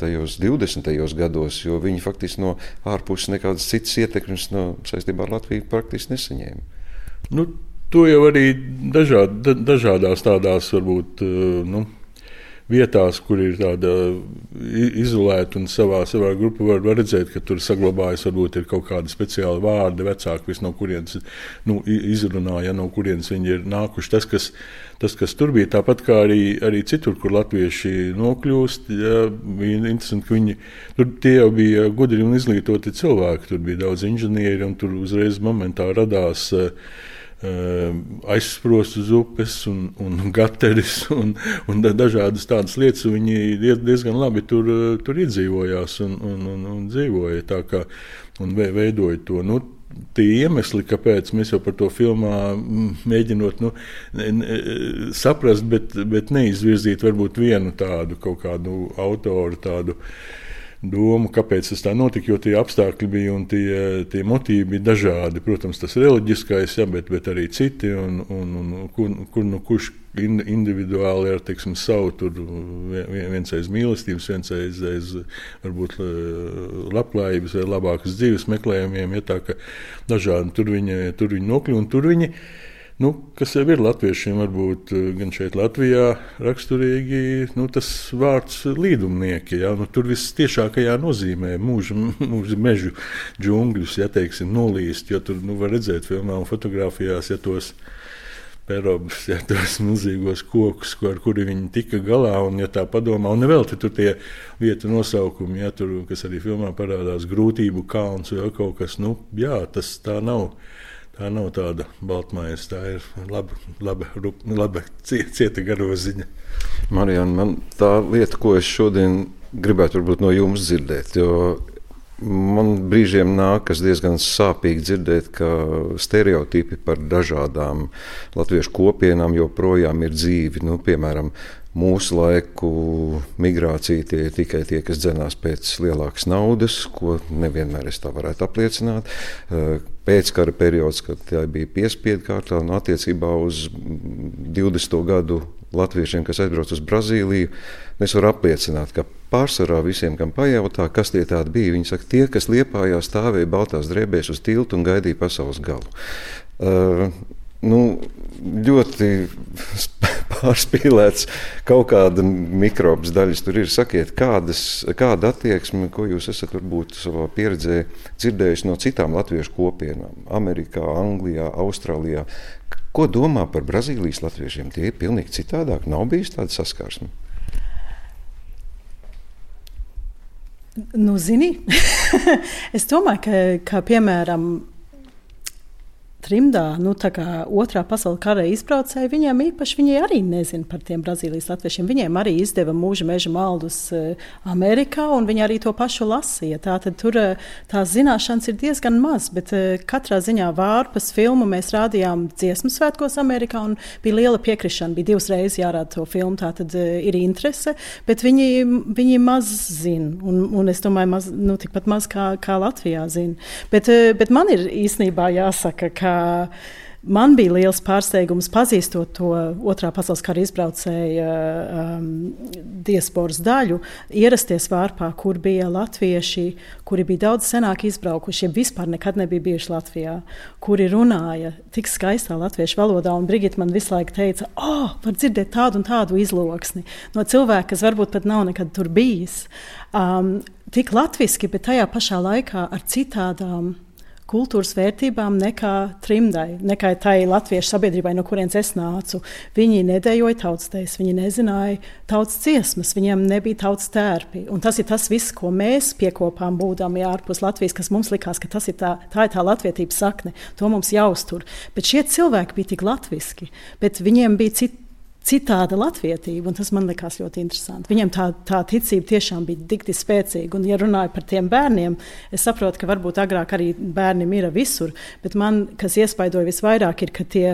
tajos 20. gados, jo viņi faktiski no ārpuses nekādas citas ietekmes no saistībā ar Latviju praktiski nesaņēma. Nu, to jau arī dažād, dažādās tādās varbūt. Nu, vietās, kur ir tāda izolēta un savā, savā grupā var, var redzēt, ka tur saglabājas varbūt kaut kādi speciāli vārdi, vecāki, no kurienes nu, izrunā, ja no kurienes viņi ir nākuši. Tas, kas, tas, kas tur bija, tāpat kā arī, arī citur, kur latvieši nokļūst, ja, bija interesanti, ka viņi tur jau bija gudri un izglītoti cilvēki. Tur bija daudz inženieri un tur uzreiz momentā radās. Uh, aizsprost uz upes, un, un gateris un, un dažādas tādas lietas. Viņi diezgan labi tur, tur iedzīvojās un, un, un, un dzīvoja tā kā un veidoja to. Nu, tie iemesli, kāpēc mēs jau par to filmā mēģinot nu, saprast, bet, bet neizvirzīt varbūt vienu tādu kaut kādu autoru tādu domu, kāpēc tas tā notika, jo tie apstākļi bija un tie, tie motīvi bija dažādi. Protams, tas reliģiskais, ja, bet, bet arī citi, un, un, un kur, kur nu kurš individuāli ar teiksim, savu tur, viens aiz mīlestības, viens aiz, aiz varbūt labklājības vai labākas dzīves meklējumiem, ja tā ka dažādi tur viņi, tur viņi nokļuva un tur viņi. Nu, kas jau ir latviešiem, varbūt eh, gan šeit, Latvijā, raksturīgi nu, tas vārds līdumnieki. Ja? Nu, tur viss tiešākajā nozīmē mūža, mūža mežu džungļus, ja teiksim, nolīst. Jo tur nu, var redzēt filmā un fotografijās, ja tos perobus, ja tos milzīgos kokus, ar kuriem viņi tika galā. Un, ja tā padomā, un vēl tur tie vietu nosaukumi, ja, tur, kas arī filmā parādās, grūtību kalns vai kaut kas, nu, jā, tas tā nav. Tā nav tāda baltmaņa, tā ir laba, laba, laba cieta garoziņa. Marijana, man tā lieta, ko es šodien gribētu no jums dzirdēt, jo man brīžiem nākas diezgan sāpīgi dzirdēt, ka stereotipi par dažādām latviešu kopienām joprojām ir dzīvi. Nu, piemēram, Mūsu laiku migrācija tie ir tikai tie, kas dzenās pēc lielākas naudas, ko nevienmēr es tā varētu apliecināt. Eh, pēckara periods, kad tā bija piespiedu kārtā, un attiecībā uz 20. gadu latviešiem, kas aizbrauc uz Brazīliju, es varu apliecināt, ka pārsvarā visiem, kam pajautā, kas tie tādi bija, viņi saka, tie, kas liepājā stāvēja baltās drēbēs uz tiltu un gaidīja pasaules galu. Uh, nu, ļoti pārspīlēts, kaut kāda mikrobas daļas tur ir. Sakiet, kādas, kāda attieksme, ko jūs esat varbūt savā pieredzē dzirdējuši no citām latviešu kopienām - Amerikā, Anglijā, Austrālijā. Ko domā par Brazīlijas latviešiem? Tie ir pilnīgi citādāk. Nav bijis tāda saskarsme. Nu, zini, es domāju, ka, ka piemēram, trimdā, nu, otrā pasaules kara izbraucēji, viņiem īpaši viņi arī nezina par tiem Brazīlijas latviešiem. Viņiem arī izdeva mūža meža maldus uh, Amerikā, un viņi arī to pašu lasīja. Tā tad tur uh, tās zināšanas ir diezgan maz, bet uh, katrā ziņā vārpas filmu mēs rādījām dziesmu svētkos Amerikā, un bija liela piekrišana. Bija divas reizes jārāda to filmu, tā tad ir interese, bet viņi, viņi maz zina, un, un es domāju, maz, nu, tikpat maz kā, kā Latvijā zina. Bet, bet man ir īstenībā jāsaka, ka Man bija liels pārsteigums pazīstot to otrā pasaules kara izbraucēju um, diasporas daļu, ierasties vārpā, kur bija latvieši, kuri bija daudz senāk izbraukuši, ja vispār nekad nebija bijuši Latvijā, kuri runāja tik skaistā latviešu valodā. Brigita man visu laiku teica, oh, var dzirdēt tādu un tādu izloksni no cilvēka, kas varbūt pat nav nekad tur bijis. Um, tik latviski, bet tajā pašā laikā ar citādām kultūras vērtībām nekā trimdai, nekā tai latviešu sabiedrībai, no kurienes es nācu. Viņi nedēļoja tautsdejas, viņi nezināja tautas dziesmas, viņiem nebija tautas tērpi. Un tas ir tas viss, ko mēs piekopām būdami ārpus Latvijas, kas mums likās, ka tas ir tā, tā ir tā latvietības sakne. To mums jāuztur. Bet šie cilvēki bija tik latviski, bet viņiem bija citi citāda latvietība, un tas man likās ļoti interesanti. Viņam tā, tā ticība tiešām bija dikti spēcīga, un, ja runāju par tiem bērniem, es saprotu, ka varbūt agrāk arī bērni mira visur, bet man, kas iespaidoja visvairāk, ir, ka tie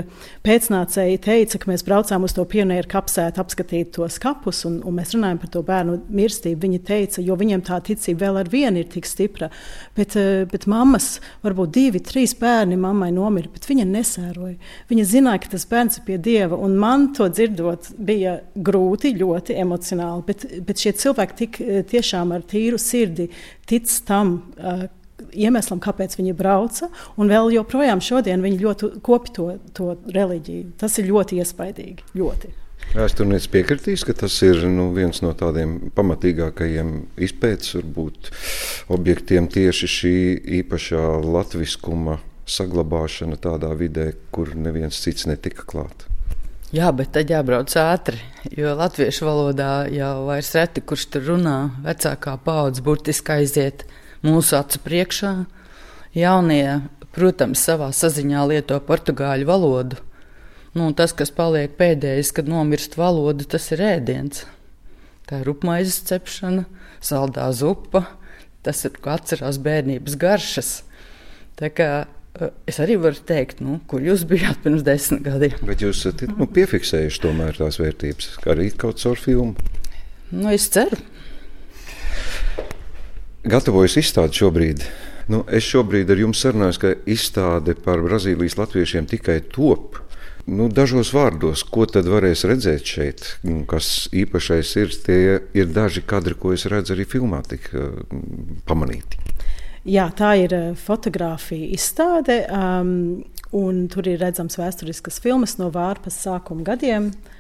pēcnācēji teica, ka mēs braucām uz to pionieru kapsētu apskatīt tos kapus, un, un mēs runājam par to bērnu mirstību. Viņi teica, jo viņiem tā ticība vēl ar vienu ir tik stipra, bet, eh, bet mammas, varbūt divi, trīs bērni mammai nomira, bet viņa nesēroja. Viņa zināja, ka tas bērns ir pie Dieva, un man to dzirdēt dzirdot, bija grūti, ļoti emocionāli. Bet, bet šie cilvēki tik eh, tiešām ar tīru sirdi tic tam. Uh, Iemeslam, kāpēc viņi brauca, un vēl joprojām šodien viņi ļoti kopi to, to reliģiju. Tas ir ļoti iespaidīgi. Ļoti. Vēsturnieks piekritīs, ka tas ir nu, viens no tādiem pamatīgākajiem izpētes objektiem tieši šī īpašā latviskuma saglabāšana tādā vidē, kur neviens cits netika klāts. Jā, bet tad jābrauc ātri, jo latviešu valodā jau vairs reti kurš tur runā. Vecākā paudze burtiski aiziet mūsu acu priekšā. Jaunie, protams, savā saziņā lieto portugāļu valodu. Nu, tas, kas paliek pēdējais, kad nomirst valoda, tas ir ēdiens. Tā ir upmaizes cepšana, saldā zupa. Tas ir kā atcerās bērnības garšas. Tā kā Es arī varu teikt, nu, kur jūs bijāt pirms desmit gadiem. Bet jūs esat nu, piefiksējuši tomēr tās vērtības, arī kaut caur filmu. Nu, es ceru. Gatavojas izstāde šobrīd. Nu, es šobrīd ar jums sarunājos, ka izstāde par Brazīlijas latviešiem tikai top. Nu, dažos vārdos, ko tad varēs redzēt šeit, kas īpašais ir, tie ir daži kadri, ko es redzu arī filmā, tik uh, pamanīti. Jā, tā ir eh, fotografija izstāde, um, un tur ir redzams vēsturiskas filmas no Vārpas sākuma gadiem. Uh,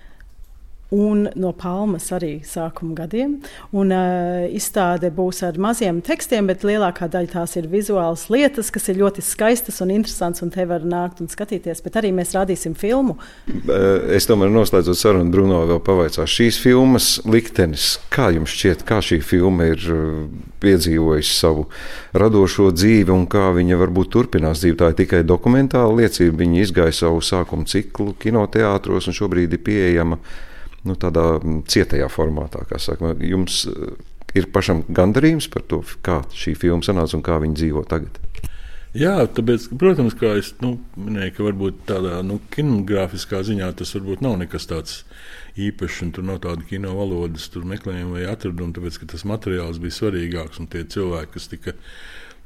un no Palmas arī sākuma gadiem. Un, uh, izstāde būs ar maziem tekstiem, bet lielākā daļa tās ir vizuālas lietas, kas ir ļoti skaistas un interesantas, un te var nākt un skatīties. Bet arī mēs rādīsim filmu. Es tomēr noslēdzot sarunu, Bruno vēl pavaicāšu šīs filmas liktenis. Kā jums šķiet, kā šī filma ir piedzīvojusi savu radošo dzīvi un kā viņa varbūt turpinās dzīvi? Tā ir tikai dokumentāla liecība. Viņa izgāja savu sākuma ciklu kinoteātros un šobrīd ir pieejama nu, tādā cietajā formātā. Jums eh, ir pašam gandarījums par to, kā šī filma sanāca un kā viņi dzīvo tagad. Jā, tāpēc, protams, kā es nu, minēju, ka varbūt tādā nu, kinogrāfiskā ziņā tas varbūt nav nekas tāds īpašs, un tur nav tāda kino valodas meklējuma vai atraduma, tāpēc ka tas materiāls bija svarīgāks un tie cilvēki, kas tika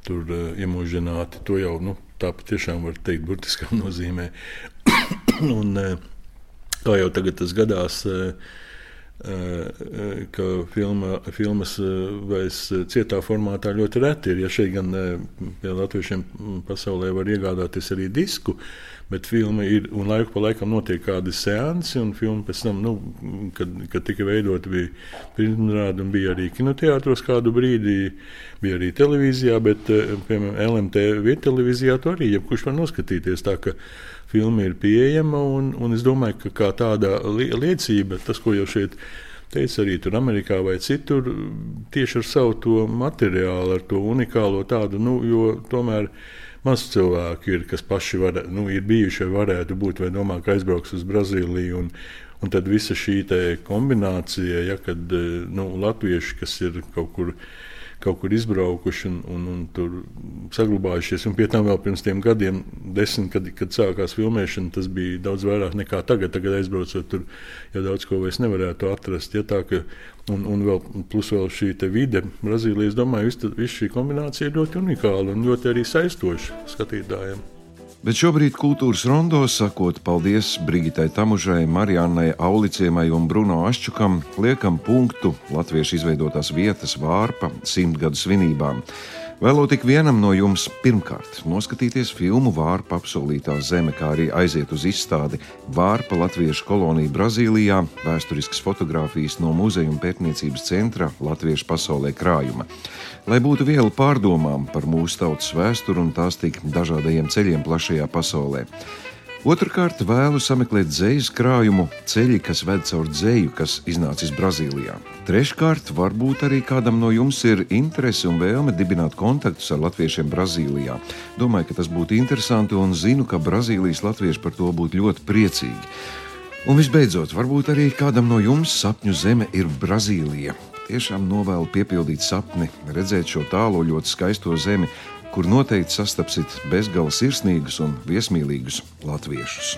tur uh, iemūžināti, to jau nu, tā patiešām var teikt burtiskā nozīmē. un, uh, Kā jau tagad tas gadās, eh, eh, ka filma, filmas vairs cietā formātā ļoti reti ir. Ja šeit gan pie latviešiem pasaulē var iegādāties arī disku, bet filma ir un laiku pa laikam notiek kādi seansi, un filma pēc tam, nu, kad, kad tika veidota, bija pirmrāda un bija arī kinoteātros kādu brīdi, bija arī televīzijā, bet, piemēram, LMT vietā televīzijā to arī jebkurš var noskatīties. Tā, filma ir pieejama. Un, un es domāju, ka kā tāda liecība, tas, ko jau šeit teica arī tur Amerikā vai citur, tieši ar savu to materiālu, ar to unikālo tādu, nu, jo tomēr maz cilvēku ir, kas paši var, nu, ir bijuši vai varētu būt, vai domā, ka aizbrauks uz Brazīliju. Un, un tad visa šī kombinācija, ja, kad nu, latvieši, kas ir kaut kur kaut kur izbraukuši un, un, un tur saglabājušies. Un pie tam vēl pirms tiem gadiem, desmit, kad, kad sākās filmēšana, tas bija daudz vairāk nekā tagad. Tagad aizbraucot tur, jau daudz ko vairs nevarētu atrast. Ja, tā, ka, un, un vēl, plus vēl šī vide, Brazīlija, es domāju, visa šī kombinācija ir ļoti unikāla un ļoti arī saistoša skatītājiem. Bet šobrīd kultūras rondo sakot paldies Brigitai Tamužai, Marijānai Aulicēmai un Bruno Aščukam, liekam punktu latviešu izveidotās vietas vārpa simtgadu svinībām. Vēlo tik vienam no jums pirmkārt noskatīties filmu Vārpa apsolītā zeme, kā arī aiziet uz izstādi Vārpa Latviešu kolonija Brazīlijā, vēsturiskas fotografijas no muzeja un pētniecības centra Latviešu pasaulē krājuma. Lai būtu viela pārdomām par mūsu tautas vēsturi un tās tik dažādajiem ceļiem plašajā pasaulē. Otrakārt, vēlu sameklēt dzejas krājumu ceļi, kas ved caur dzeju, kas iznācis Brazīlijā. Treškārt, varbūt arī kādam no jums ir interese un vēlme dibināt kontaktus ar latviešiem Brazīlijā. Domāju, ka tas būtu interesanti un zinu, ka Brazīlijas latvieši par to būtu ļoti priecīgi. Un visbeidzot, varbūt arī kādam no jums sapņu zeme ir Brazīlija. Tiešām novēlu piepildīt sapni, redzēt šo tālo ļoti skaisto zemi, kur noteikti sastapsit bezgala sirsnīgus un viesmīlīgus latviešus.